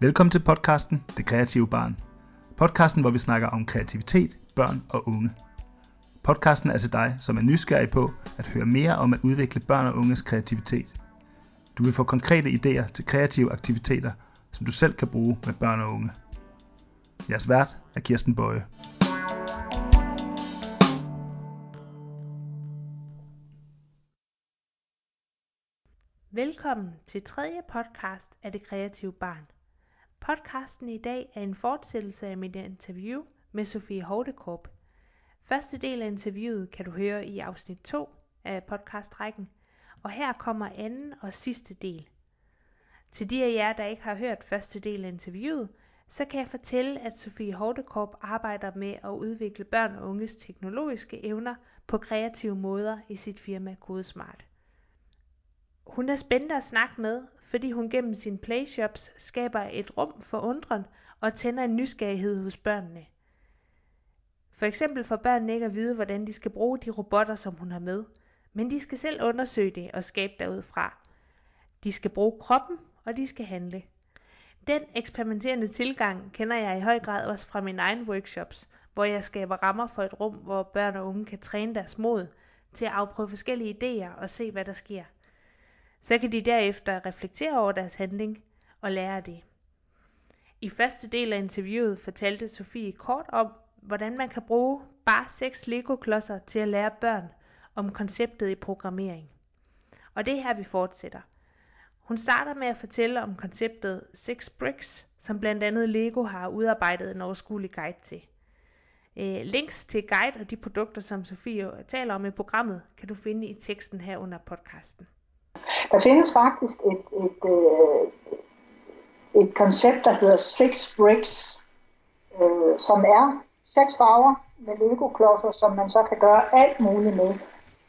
Velkommen til podcasten Det Kreative Barn. Podcasten, hvor vi snakker om kreativitet, børn og unge. Podcasten er til dig, som er nysgerrig på at høre mere om at udvikle børn og unges kreativitet. Du vil få konkrete idéer til kreative aktiviteter, som du selv kan bruge med børn og unge. Jeres vært er Kirsten Bøje. Velkommen til tredje podcast af Det Kreative Barn. Podcasten i dag er en fortsættelse af mit interview med Sofie Hordekorp. Første del af interviewet kan du høre i afsnit 2 af podcastrækken, og her kommer anden og sidste del. Til de af jer, der ikke har hørt første del af interviewet, så kan jeg fortælle, at Sofie Hordekorp arbejder med at udvikle børn og unges teknologiske evner på kreative måder i sit firma CodeSmart. Hun er spændende at snakke med, fordi hun gennem sine playshops skaber et rum for undren og tænder en nysgerrighed hos børnene. For eksempel får børnene ikke at vide, hvordan de skal bruge de robotter, som hun har med, men de skal selv undersøge det og skabe derudfra. De skal bruge kroppen, og de skal handle. Den eksperimenterende tilgang kender jeg i høj grad også fra mine egne workshops, hvor jeg skaber rammer for et rum, hvor børn og unge kan træne deres mod til at afprøve forskellige idéer og se, hvad der sker. Så kan de derefter reflektere over deres handling og lære det. I første del af interviewet fortalte Sofie kort om, hvordan man kan bruge bare seks Lego-klodser til at lære børn om konceptet i programmering. Og det er her, vi fortsætter. Hun starter med at fortælle om konceptet Six Bricks, som blandt andet Lego har udarbejdet en overskuelig guide til. Øh, links til guide og de produkter, som Sofie taler om i programmet, kan du finde i teksten her under podcasten. Der findes faktisk et, et, øh, et koncept, der hedder Six Bricks, øh, som er seks farver med Lego-klodser, som man så kan gøre alt muligt med.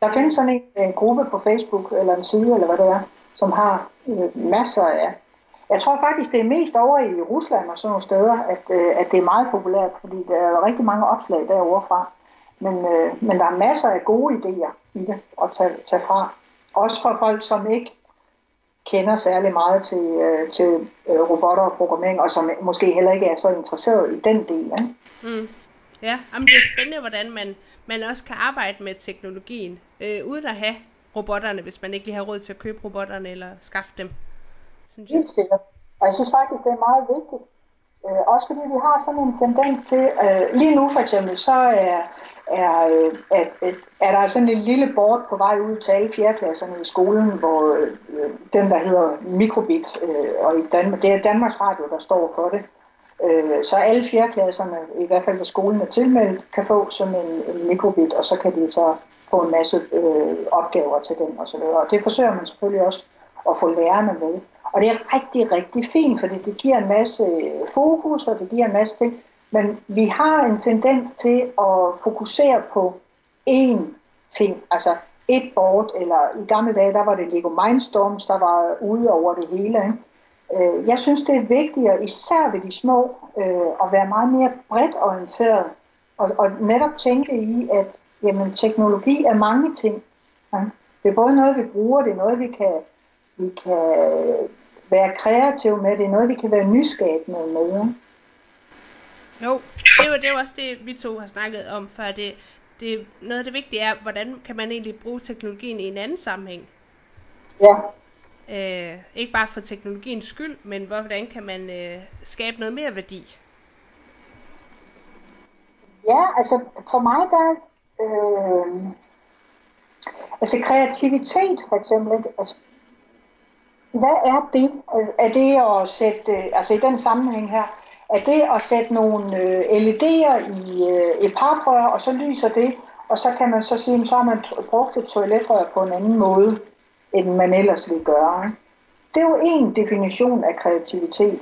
Der findes sådan en, en gruppe på Facebook, eller en side, eller hvad det er, som har øh, masser af. Jeg tror faktisk, det er mest over i Rusland og sådan nogle steder, at, øh, at det er meget populært, fordi der er rigtig mange opslag derovre fra. Men, øh, men der er masser af gode idéer i det at tage, tage fra. Også for folk, som ikke kender særlig meget til, øh, til øh, robotter og programmering, og som måske heller ikke er så interesseret i den del. Ikke? Mm. Ja, jamen det er spændende, hvordan man, man også kan arbejde med teknologien, øh, uden at have robotterne, hvis man ikke lige har råd til at købe robotterne eller skaffe dem. Synes jeg. Helt sikkert. Og jeg synes faktisk, det er meget vigtigt. Øh, også fordi vi har sådan en tendens til, øh, lige nu for eksempel, så er, er, øh, at, at, er der sådan en lille board på vej ud til alle fjerdeklasserne i skolen, hvor øh, den, der hedder Mikrobit, øh, og i Danmark, det er Danmarks Radio, der står for det, Øh, så alle fjerdeklasserne, i hvert fald hvor skolen er tilmeldt, kan få sådan en, en mikrobit, og så kan de så få en masse øh, opgaver til den osv. Og det forsøger man selvfølgelig også at få lærerne med. Og det er rigtig, rigtig fint, fordi det giver en masse øh, fokus, og det giver en masse ting. Men vi har en tendens til at fokusere på én ting, altså et board, eller i gamle dage, der var det Lego Mindstorms, der var ude over det hele. Ikke? Øh, jeg synes, det er vigtigere, især ved de små, øh, at være meget mere bredt orienteret, og, og netop tænke i, at jamen, teknologi er mange ting. Ikke? Det er både noget, vi bruger, det er noget, vi kan, vi kan være kreative med, det er noget, vi kan være nyskabende med. Ikke? Jo, det var, det var også det, vi to har snakket om før. Det, det, noget af det vigtige er, hvordan kan man egentlig bruge teknologien i en anden sammenhæng? Ja, Øh, ikke bare for teknologiens skyld, men hvordan kan man øh, skabe noget mere værdi? Ja, altså for mig der, øh, altså kreativitet for eksempel, ikke? Altså, hvad er det? Er det at sætte, altså i den sammenhæng her, er det at sætte nogle øh, LED'er i øh, et paprør, og så lyser det, og så kan man så sige, så har man brugt et toiletrør på en anden måde end man ellers ville gøre. Det er jo en definition af kreativitet.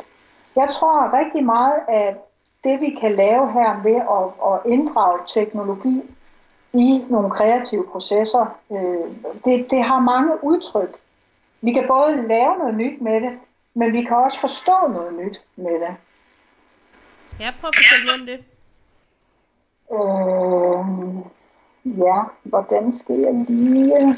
Jeg tror rigtig meget, at det vi kan lave her ved at, at inddrage teknologi i nogle kreative processer, øh, det, det har mange udtryk. Vi kan både lave noget nyt med det, men vi kan også forstå noget nyt med det. Ja, prøv at fortælle noget om det. Øh, ja, hvordan skal jeg lige...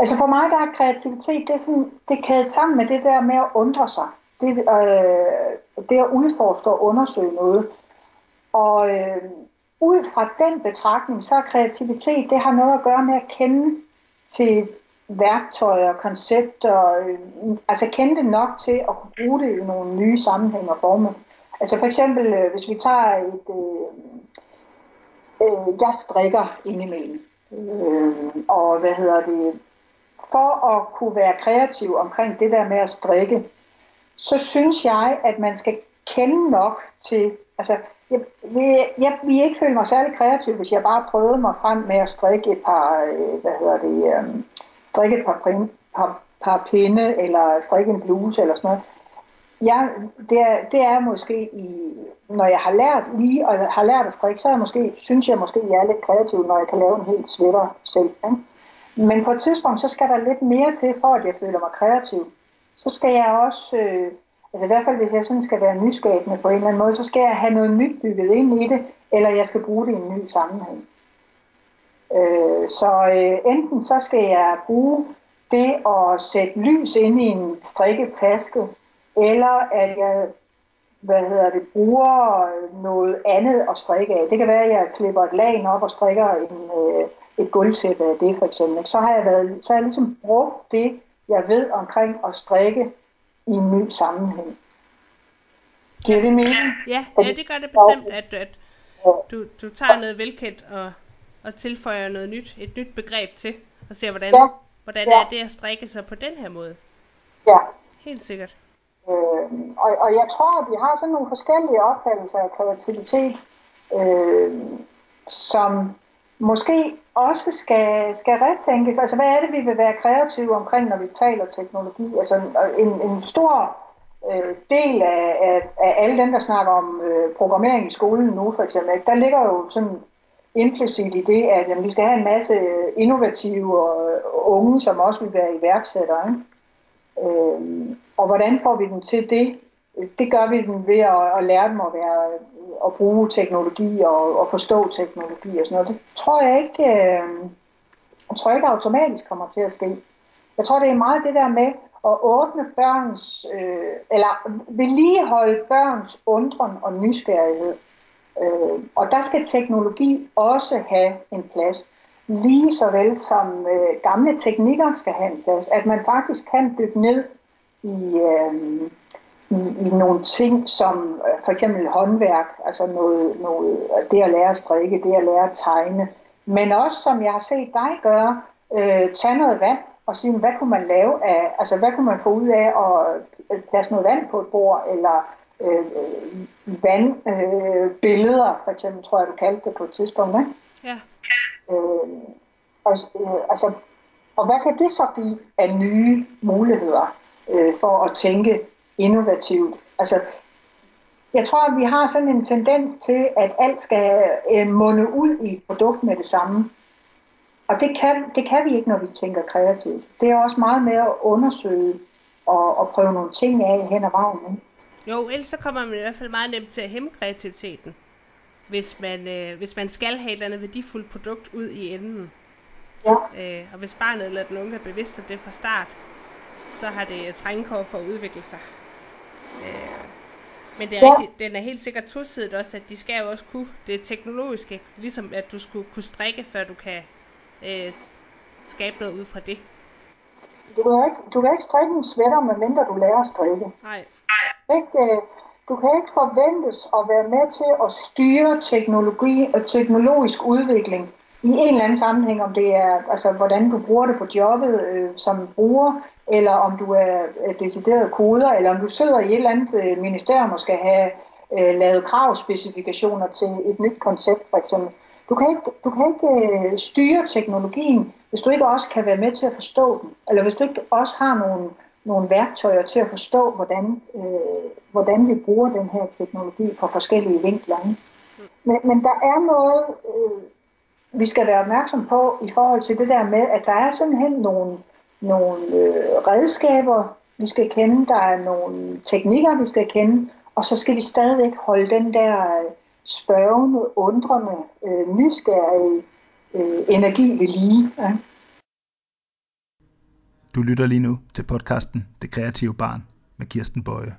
Altså for mig der er kreativitet, det er, sådan, det kædet sammen med det der med at undre sig. Det, øh, det at udforske og undersøge noget. Og øh, ud fra den betragtning, så er kreativitet, det har noget at gøre med at kende til værktøjer, koncepter, øh, altså kende nok til at kunne bruge det i nogle nye sammenhænge og former. Altså for eksempel, øh, hvis vi tager et, øh, øh, jeg strikker indimellem, øh, og hvad hedder det, for at kunne være kreativ omkring det der med at strikke, så synes jeg, at man skal kende nok til, altså jeg, jeg, jeg vil ikke føle mig særlig kreativ, hvis jeg bare prøvede mig frem med at strikke et par, øh, hvad hedder det, øh, strikke et par, prin, par, par pinde, eller strikke en bluse, eller sådan noget. Ja, det er, det er måske, i, når jeg har lært lige, og har lært at strikke, så er jeg måske, synes jeg måske, jeg er lidt kreativ, når jeg kan lave en helt sweater selv. Ikke? Men på et tidspunkt, så skal der lidt mere til, for at jeg føler mig kreativ. Så skal jeg også, øh, altså i hvert fald hvis jeg sådan skal være nyskabende på en eller anden måde, så skal jeg have noget nyt bygget ind i det, eller jeg skal bruge det i en ny sammenhæng. Øh, så øh, enten så skal jeg bruge det at sætte lys ind i en strikket taske, eller at jeg hvad hedder det, bruger noget andet at strikke af. Det kan være, at jeg klipper et lag op og strikker en, øh, et gulvtæppe af det for eksempel. Så har jeg, været, så har jeg ligesom brugt det, jeg ved omkring at strikke i en ny sammenhæng. Giver det mening? Ja, ja det gør det bestemt, at, at du, du tager noget velkendt og, og tilføjer noget nyt, et nyt begreb til, og ser, hvordan, ja. hvordan ja. er det at strikke sig på den her måde. Ja. Helt sikkert. Øh, og, og jeg tror, at vi har sådan nogle forskellige opfattelser af kreativitet, øh, som måske også skal, skal retænkes. Altså, hvad er det, vi vil være kreative omkring, når vi taler teknologi? Altså, en, en stor øh, del af, af, af alle dem, der snakker om øh, programmering i skolen nu, for eksempel, der ligger jo sådan implicit i det, at jamen, vi skal have en masse øh, innovative og, unge, som også vil være iværksættere. Ikke? Øh, og hvordan får vi dem til det? Det gør vi dem ved at, at lære dem at, være, at bruge teknologi og, og forstå teknologi og sådan noget. Det tror jeg ikke, øh, jeg tror ikke automatisk kommer til at ske. Jeg tror, det er meget det der med at åbne børns, øh, eller vedligeholde børns undren og nysgerrighed. Øh, og der skal teknologi også have en plads. Lige så vel som øh, gamle teknikker skal have en plads. At man faktisk kan dykke ned i, øh, i, i nogle ting som øh, for eksempel håndværk, altså noget, noget, øh, det at lære at strikke, det at lære at tegne, men også som jeg har set dig gøre, øh, tage noget vand og sige, hvad kunne man lave af, altså hvad kunne man få ud af at øh, plads noget vand på et bord, eller øh, vandbilleder, øh, for eksempel, tror jeg, du kaldte det på et tidspunkt, ikke? Ja. Øh, og, øh, altså, og hvad kan det så give af nye muligheder? øh, for at tænke innovativt. Altså, jeg tror, at vi har sådan en tendens til, at alt skal øh, munde ud i et produkt med det samme. Og det kan, det kan vi ikke, når vi tænker kreativt. Det er også meget med at undersøge og, og prøve nogle ting af hen ad vejen. Ikke? Jo, ellers så kommer man i hvert fald meget nemt til at hæmme kreativiteten, hvis man, øh, hvis man skal have et eller andet værdifuldt produkt ud i enden. Ja. Øh, og hvis barnet eller den unge er bevidst om det fra start, så har det trængkår for at udvikle sig. Øh, men det er ja. rigtigt, den er helt sikkert tosidigt også, at de skal jo også kunne det teknologiske, ligesom at du skulle kunne strikke, før du kan øh, skabe noget ud fra det. Du kan ikke, du kan ikke strikke en sweater, medmindre du lærer at strikke. Nej. Ikke, øh, du kan ikke forventes at være med til at styre teknologi og teknologisk udvikling i en eller anden sammenhæng, om det er, altså, hvordan du bruger det på jobbet øh, som bruger, eller om du er øh, decideret koder, eller om du sidder i et eller andet øh, ministerium og skal have øh, lavet kravspecifikationer til et nyt koncept, for eksempel. Du kan ikke, du kan ikke øh, styre teknologien, hvis du ikke også kan være med til at forstå den, eller hvis du ikke også har nogle, nogle værktøjer til at forstå, hvordan, øh, hvordan vi bruger den her teknologi på forskellige vinkler. Men, men der er noget, øh, vi skal være opmærksom på i forhold til det der med, at der er simpelthen nogle, nogle øh, redskaber, vi skal kende, der er nogle teknikker, vi skal kende, og så skal vi stadigvæk holde den der øh, spørgende, undrende, øh, nysgerrige øh, energi ved lige. Ja. Du lytter lige nu til podcasten Det Kreative Barn med Kirsten Bøje.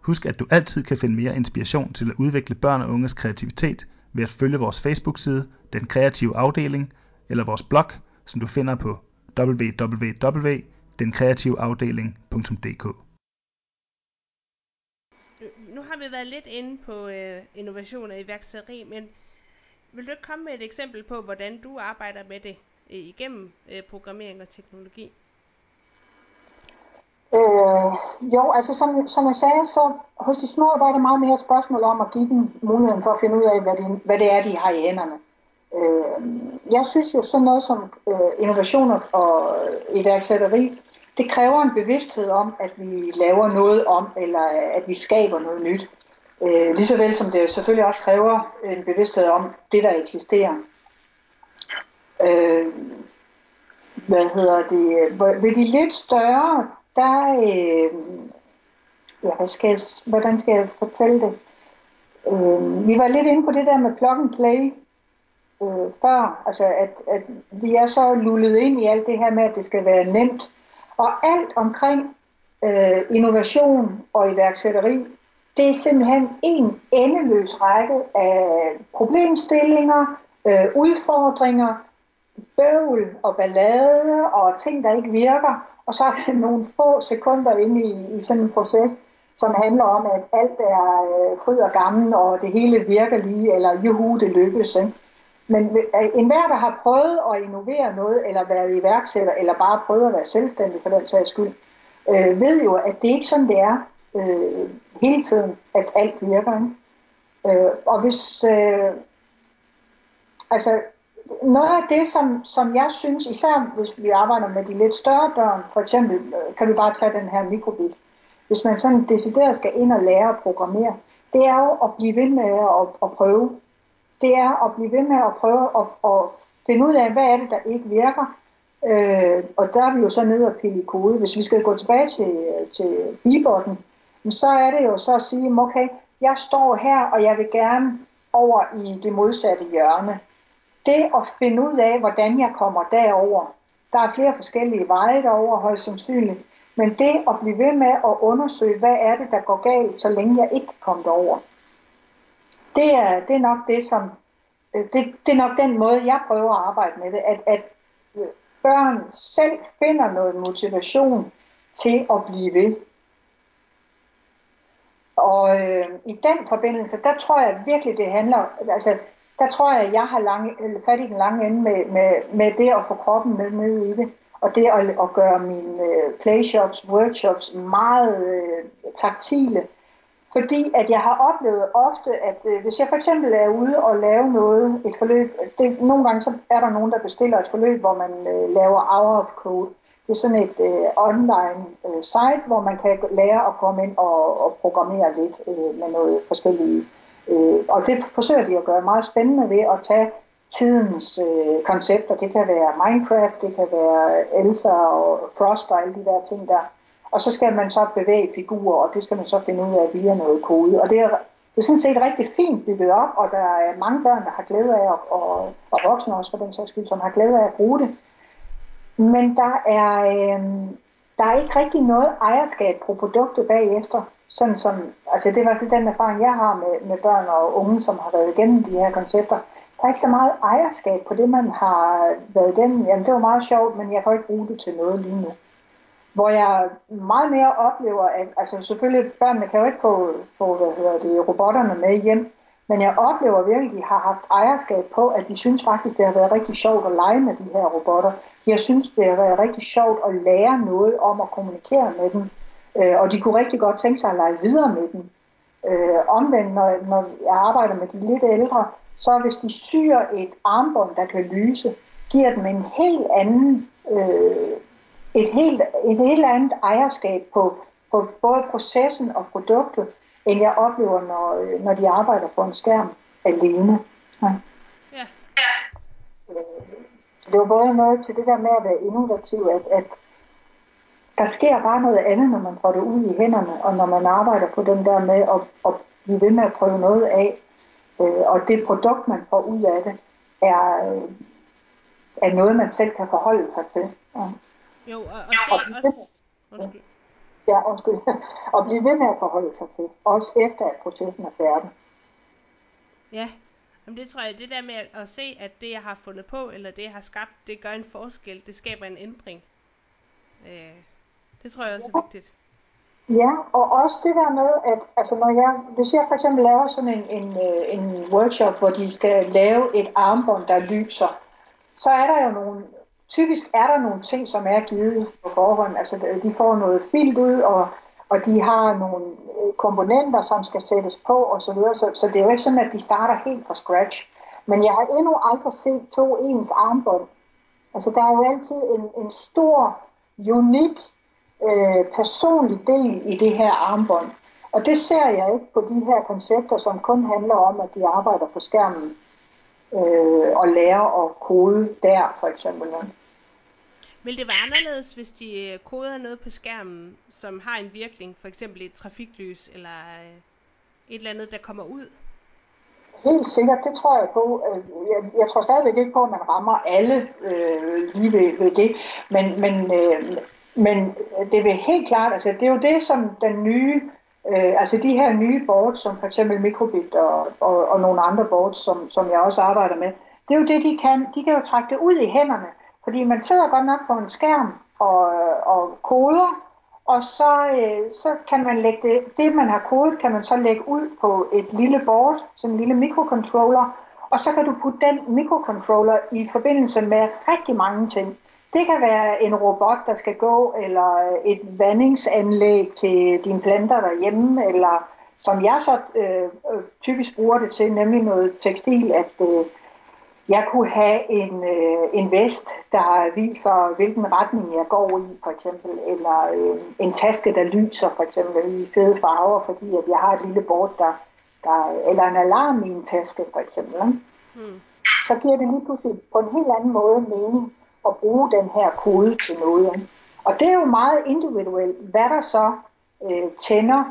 Husk, at du altid kan finde mere inspiration til at udvikle børn og unges kreativitet ved at følge vores Facebook-side, Den Kreative Afdeling, eller vores blog, som du finder på www.denkreativeafdeling.dk. Nu har vi været lidt inde på øh, innovation og iværksætteri, men vil du ikke komme med et eksempel på, hvordan du arbejder med det øh, igennem øh, programmering og teknologi? Øh, jo, altså som, som jeg sagde, så hos de små, der er det meget mere et spørgsmål om at give dem muligheden for at finde ud af, hvad det, hvad det er, de har i hænderne. Øh, jeg synes jo sådan noget som øh, innovationer og iværksætteri, det kræver en bevidsthed om, at vi laver noget om, eller at vi skaber noget nyt. Øh, lige så vel som det selvfølgelig også kræver en bevidsthed om det, der eksisterer. Øh, hvad hedder det? Ved de lidt større, der, øh, ja, hvad skal jeg, hvordan skal jeg fortælle det? Øh, vi var lidt inde på det der med plug and play øh, før, altså at, at vi er så lullet ind i alt det her med, at det skal være nemt. Og alt omkring øh, innovation og iværksætteri, det er simpelthen en endeløs række af problemstillinger, øh, udfordringer, bøvl og ballade og ting, der ikke virker. Og så er der nogle få sekunder inde i, i sådan en proces, som handler om, at alt er øh, fryd og gammel, og det hele virker lige, eller juhu, det lykkes. Ikke? Men øh, enhver, der har prøvet at innovere noget, eller været iværksætter, eller bare prøvet at være selvstændig for den sags skyld, øh, ved jo, at det ikke sådan, det er øh, hele tiden, at alt virker. Ikke? Øh, og hvis... Øh, altså, noget af det, som, som jeg synes, især hvis vi arbejder med de lidt større børn, for eksempel øh, kan vi bare tage den her mikrobit, hvis man sådan decideret skal ind og lære at programmere, det er jo at blive ved med at, at prøve. Det er at blive ved med at prøve at, at finde ud af, hvad er det, der ikke virker. Øh, og der er vi jo så nede og pille i kode. Hvis vi skal gå tilbage til, øh, til bibotten, så er det jo så at sige, okay, jeg står her, og jeg vil gerne over i det modsatte hjørne det at finde ud af, hvordan jeg kommer derover. Der er flere forskellige veje derover, højst sandsynligt. Men det at blive ved med at undersøge, hvad er det, der går galt, så længe jeg ikke kan komme derover. Det er, det er nok det, som øh, det, det er nok den måde, jeg prøver at arbejde med det, at, at øh, børn selv finder noget motivation til at blive ved. Og øh, i den forbindelse, der tror jeg virkelig, det handler, altså der tror jeg, at jeg har lange, øh, fat i den lange ende med, med, med det at få kroppen med ned i det. Og det at, at gøre mine øh, playshops, workshops meget øh, taktile. Fordi at jeg har oplevet ofte, at øh, hvis jeg for eksempel er ude og lave noget, et forløb, det, nogle gange så er der nogen, der bestiller et forløb, hvor man øh, laver hour of code. Det er sådan et øh, online øh, site, hvor man kan lære at komme ind og, og programmere lidt øh, med noget forskellige Øh, og det forsøger de at gøre meget spændende ved at tage tidens øh, koncepter. Det kan være Minecraft, det kan være Elsa og Frost og alle de der ting der. Og så skal man så bevæge figurer, og det skal man så finde ud af via noget kode. Og det er, det er sådan set rigtig fint bygget op, og der er mange børn, der har glæde af, og, og voksne også for den sags skyld, som har glæde af at bruge det. Men der er, øh, der er ikke rigtig noget ejerskab på produktet bagefter. Sådan som, altså det er i hvert fald den erfaring, jeg har med, med børn og unge, som har været igennem de her koncepter. Der er ikke så meget ejerskab på det, man har været igennem. Jamen det var meget sjovt, men jeg kan ikke bruge det til noget lige nu. Hvor jeg meget mere oplever, at altså selvfølgelig børnene kan jo ikke få, få hvad hedder det, robotterne med hjem, men jeg oplever virkelig, at de har haft ejerskab på, at de synes faktisk, det har været rigtig sjovt at lege med de her robotter. Jeg synes, det har været rigtig sjovt at lære noget om at kommunikere med dem Øh, og de kunne rigtig godt tænke sig at lege videre med den. Øh, omvendt, når, når jeg arbejder med de lidt ældre, så hvis de syr et armbånd, der kan lyse, giver dem en helt anden, øh, et, helt, et helt andet ejerskab på, på både processen og produktet, end jeg oplever, når, når de arbejder på en skærm alene. Ja. Ja. Øh, det var både noget til det der med at være innovativ, at, at der sker bare noget andet, når man får det ud i hænderne, og når man arbejder på den der med at, at blive ved med at prøve noget af. Øh, og det produkt, man får ud af det, er, er noget, man selv kan forholde sig til. Ja. Jo, og, og Og også... Undskyld. Ja, undskyld. Og blive ved med at forholde sig til, også efter at processen er færdig. Ja, Jamen det tror jeg, det der med at, at se, at det jeg har fundet på, eller det jeg har skabt, det gør en forskel, det skaber en ændring. Øh, det tror jeg også er vigtigt. Ja, og også det der med, at altså når jeg, hvis jeg for eksempel laver sådan en, en, øh, en workshop, hvor de skal lave et armbånd, der lyser, så er der jo nogle, typisk er der nogle ting, som er givet på forhånd. Altså de får noget filt ud, og, og de har nogle øh, komponenter, som skal sættes på osv., så, videre. så, så det er jo ikke sådan, at de starter helt fra scratch. Men jeg har endnu aldrig set to ens armbånd. Altså der er jo altid en, en stor, unik øh, personlig del i det her armbånd. Og det ser jeg ikke på de her koncepter, som kun handler om, at de arbejder på skærmen øh, og lærer at kode der, for eksempel. Vil det være anderledes, hvis de øh, koder noget på skærmen, som har en virkning, for eksempel et trafiklys, eller øh, et eller andet, der kommer ud? Helt sikkert, det tror jeg på. Øh, jeg, jeg tror stadigvæk ikke på, at man rammer alle øh, lige ved, ved det, men, men, øh, men det vil helt klart, altså det er jo det, som den nye, øh, altså de her nye boards, som for eksempel Microbit og, og, og nogle andre boards, som, som jeg også arbejder med, det er jo det, de kan. De kan jo trække det ud i hænderne, fordi man sidder godt nok på en skærm og, og koder, og så, øh, så kan man lægge det, det, man har kodet, kan man så lægge ud på et lille board, sådan en lille mikrocontroller, og så kan du putte den mikrocontroller i forbindelse med rigtig mange ting. Det kan være en robot, der skal gå, eller et vandingsanlæg til dine planter derhjemme, eller som jeg så øh, typisk bruger det til, nemlig noget tekstil, at øh, jeg kunne have en, øh, en vest, der viser, hvilken retning jeg går i, for eksempel, eller øh, en taske, der lyser, for eksempel, i fede farver, fordi at jeg har et lille bord, der, der eller en alarm i en taske, for eksempel. Mm. Så giver det lige pludselig på en helt anden måde mening at bruge den her kode til noget. Og det er jo meget individuelt, hvad der så øh, tænder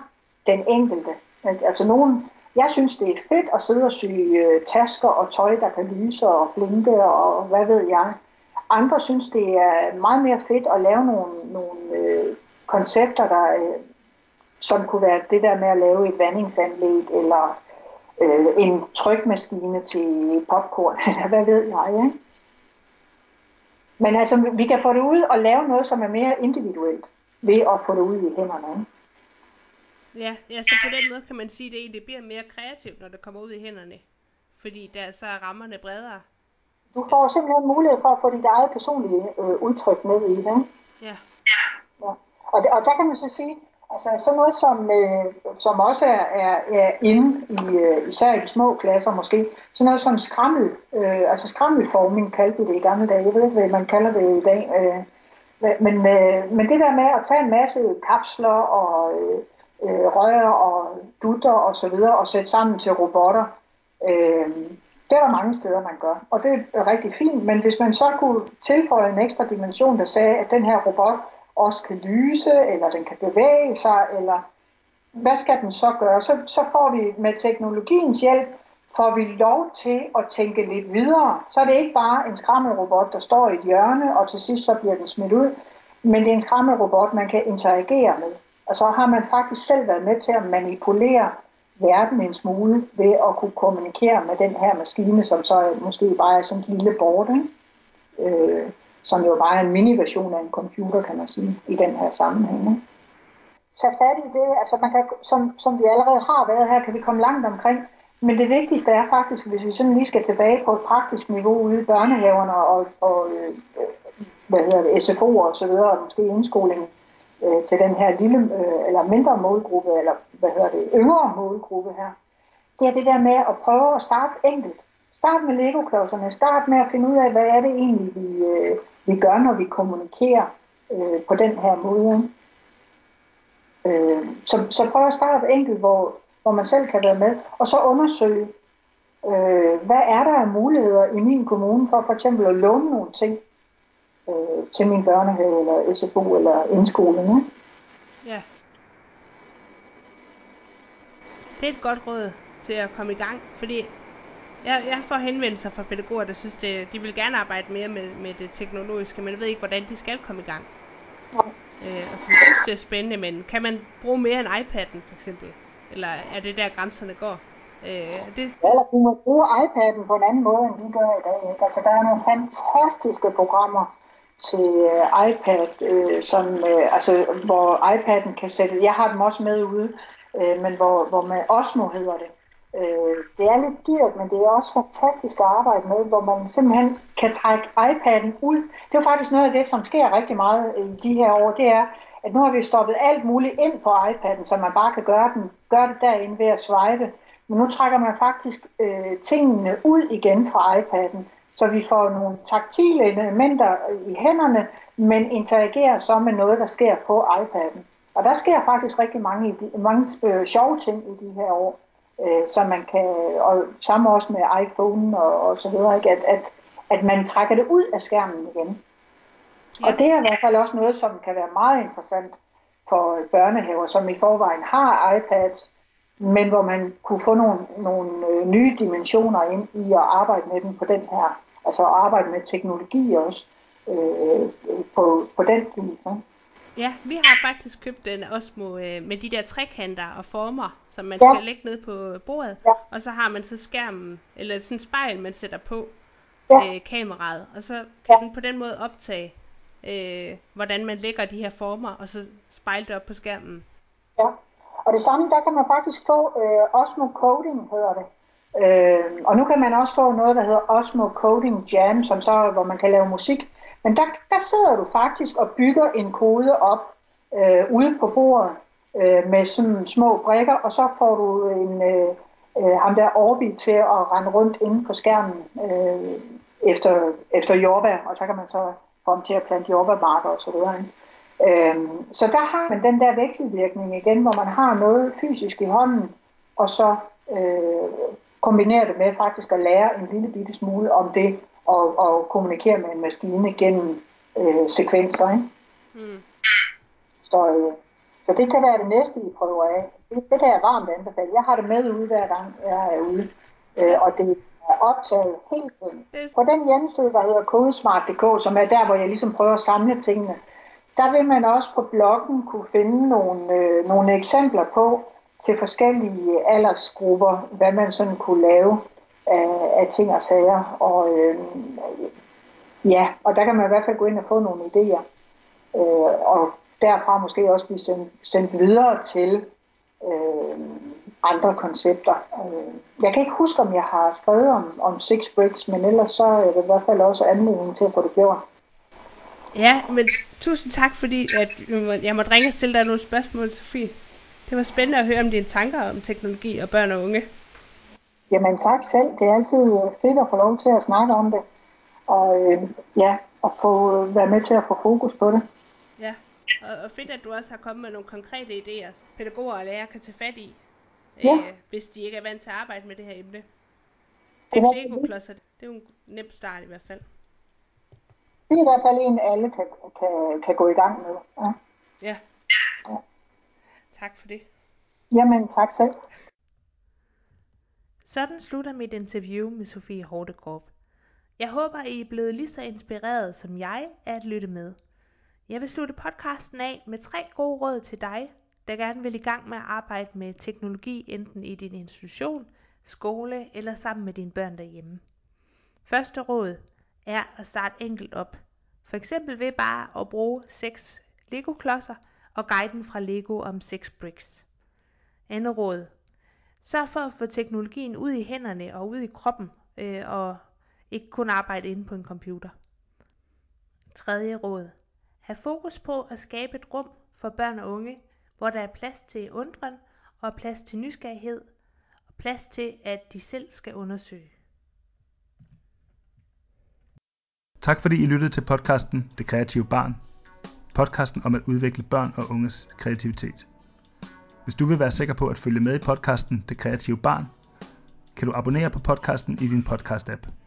den enkelte. Altså nogen, jeg synes, det er fedt at sidde og sy øh, tasker og tøj, der kan lyse og blinke og hvad ved jeg. Andre synes, det er meget mere fedt at lave nogle, nogle øh, koncepter, der, øh, som kunne være det der med at lave et vandingsanlæg eller øh, en trykmaskine til popcorn, eller hvad ved jeg. Ikke? Men altså, vi kan få det ud og lave noget, som er mere individuelt ved at få det ud i hænderne. Ikke? Ja, ja, så på den måde kan man sige, at det egentlig bliver mere kreativt, når det kommer ud i hænderne. Fordi der så er rammerne bredere. Du får simpelthen mulighed for at få dit eget personlige øh, udtryk med i det. Ja. ja. Og, og der kan man så sige, altså sådan noget som, øh, som også er, er, er inde i, øh, især i de små klasser måske, sådan noget som skrammel, øh, altså skrammelforming kaldte vi det i gamle dage, jeg ved ikke, hvad man kalder det i dag, øh, men, øh, men det der med at tage en masse kapsler og øh, øh rør og dutter og så videre og sætte sammen til robotter. Øh, det er der mange steder, man gør, og det er rigtig fint, men hvis man så kunne tilføje en ekstra dimension, der sagde, at den her robot også kan lyse, eller den kan bevæge sig, eller hvad skal den så gøre? Så, så får vi med teknologiens hjælp, får vi lov til at tænke lidt videre. Så er det ikke bare en skrammelrobot, der står i et hjørne, og til sidst så bliver den smidt ud, men det er en skrammelrobot, man kan interagere med. Og så har man faktisk selv været med til at manipulere verden en smule ved at kunne kommunikere med den her maskine, som så måske bare er sådan en lille board, ikke? Øh, som jo bare er en mini-version af en computer, kan man sige, i den her sammenhæng. Ikke? Tag fat i det, altså man kan, som, som vi allerede har været her, kan vi komme langt omkring, men det vigtigste er faktisk, hvis vi sådan lige skal tilbage på et praktisk niveau ude i børnehaverne og, og øh, hvad hedder det, SFO'er og så videre, og måske indskolingen, øh, til den her lille øh, eller mindre målgruppe, eller hvad hedder det, yngre målgruppe her, det er det der med at prøve at starte enkelt. Start med Lego-klodserne. Start med at finde ud af, hvad er det egentlig, vi, øh, vi gør, når vi kommunikerer øh, på den her måde. Øh, så, så prøv at starte enkelt, hvor, hvor man selv kan være med, og så undersøge, øh, hvad er der af muligheder i min kommune for for eksempel at låne nogle ting øh, til min børnehave, eller SFO, eller indskolen. Ikke? Ja. Det er et godt råd til at komme i gang, fordi jeg, jeg får henvendelser fra pædagoger, der synes, det, de vil gerne arbejde mere med, med det teknologiske, men ved ikke, hvordan de skal komme i gang. øh, og som synes, det er spændende, men kan man bruge mere end iPad'en for eksempel? Eller er det der grænserne går? Øh, det, Eller du må bruge iPad'en på en anden måde, end vi gør i dag. Ikke? Altså, der er nogle fantastiske programmer til uh, iPad, uh, som, uh, altså, hvor iPad'en kan sætte, jeg har dem også med ude, uh, men hvor, hvor med Osmo hedder det. Øh, det er lidt dyrt, men det er også fantastisk at arbejde med, hvor man simpelthen kan trække iPad'en ud. Det er faktisk noget af det, som sker rigtig meget i de her år, det er, at nu har vi stoppet alt muligt ind på iPad'en, så man bare kan gøre, den, gøre det derinde ved at swipe. Men nu trækker man faktisk øh, tingene ud igen fra iPad'en, så vi får nogle taktile elementer i hænderne, men interagerer så med noget, der sker på iPad'en. Og der sker faktisk rigtig mange, mange øh, sjove ting i de her år, øh, som man kan, og samme også med iPhone og, og så videre, ikke? At, at, at man trækker det ud af skærmen igen. Ja. Og det er i hvert fald også noget, som kan være meget interessant for børnehaver, som i forvejen har iPads, men hvor man kunne få nogle, nogle øh, nye dimensioner ind i at arbejde med den på den her, altså arbejde med teknologi også øh, på, på den vis. Ikke? Ja, vi har faktisk købt en Osmo øh, med de der trekanter og former, som man ja. skal lægge ned på bordet, ja. og så har man så skærmen, eller sådan en spejl, man sætter på ja. øh, kameraet, og så kan ja. den på den måde optage, øh, hvordan man lægger de her former, og så spejle det op på skærmen. Ja. Og det samme, der kan man faktisk få øh, Osmo Coding, hedder det. Øh, og nu kan man også få noget, der hedder Osmo Coding Jam, som så, hvor man kan lave musik. Men der, der sidder du faktisk og bygger en kode op øh, ude på bordet øh, med sådan små brikker, og så får du en, øh, øh, ham der Orbi til at rende rundt inde på skærmen øh, efter, efter jordbær, og så kan man så få ham til at plante jordbærmarker og så videre. Ikke? Øhm, så der har man den der vekselvirkning igen, hvor man har noget fysisk i hånden, og så øh, kombinerer det med faktisk at lære en lille bitte smule om det, og, og kommunikere med en maskine gennem øh, sekvenser. Ikke? Mm. Så, øh, så det kan være det næste, I prøver af. Det, det kan jeg varmt anbefale. Jeg har det med ude hver gang, jeg er ude. Øh, og det er optaget helt tiden. På den hjemmeside, der hedder kodesmart.dk, som er der, hvor jeg ligesom prøver at samle tingene, der vil man også på bloggen kunne finde nogle, øh, nogle eksempler på til forskellige aldersgrupper, hvad man sådan kunne lave af, af ting og sager. Og, øh, ja, og der kan man i hvert fald gå ind og få nogle idéer. Øh, og derfra måske også blive sendt, sendt videre til øh, andre koncepter. Øh, jeg kan ikke huske, om jeg har skrevet om, om Six Bricks, men ellers så er det i hvert fald også anledning til at få det gjort. Ja, men tusind tak, fordi at jeg måtte ringe og stille dig nogle spørgsmål, Sofie. Det var spændende at høre om dine tanker om teknologi og børn og unge. Jamen tak selv. Det er altid fedt at få lov til at snakke om det. Og øh, ja, at få være med til at få fokus på det. Ja, og, og fedt, at du også har kommet med nogle konkrete idéer, pædagoger og lærere kan tage fat i, ja. øh, hvis de ikke er vant til at arbejde med det her emne. Det er Lego-klodser, det er jo en nem start i hvert fald det er i hvert fald en, alle kan, kan, kan gå i gang med. Ja. ja. ja. Tak for det. Jamen, tak selv. Sådan slutter mit interview med Sofie Hortekorp. Jeg håber, I er blevet lige så inspireret som jeg af at lytte med. Jeg vil slutte podcasten af med tre gode råd til dig, der gerne vil i gang med at arbejde med teknologi enten i din institution, skole eller sammen med dine børn derhjemme. Første råd er at starte enkelt op. For eksempel ved bare at bruge 6 Lego-klodser og guiden fra Lego om 6 bricks. Andet råd. Sørg for at få teknologien ud i hænderne og ud i kroppen, øh, og ikke kun arbejde inde på en computer. Tredje råd. Ha' fokus på at skabe et rum for børn og unge, hvor der er plads til undren og plads til nysgerrighed og plads til, at de selv skal undersøge. Tak fordi I lyttede til podcasten Det Kreative Barn. Podcasten om at udvikle børn og unges kreativitet. Hvis du vil være sikker på at følge med i podcasten Det Kreative Barn, kan du abonnere på podcasten i din podcast-app.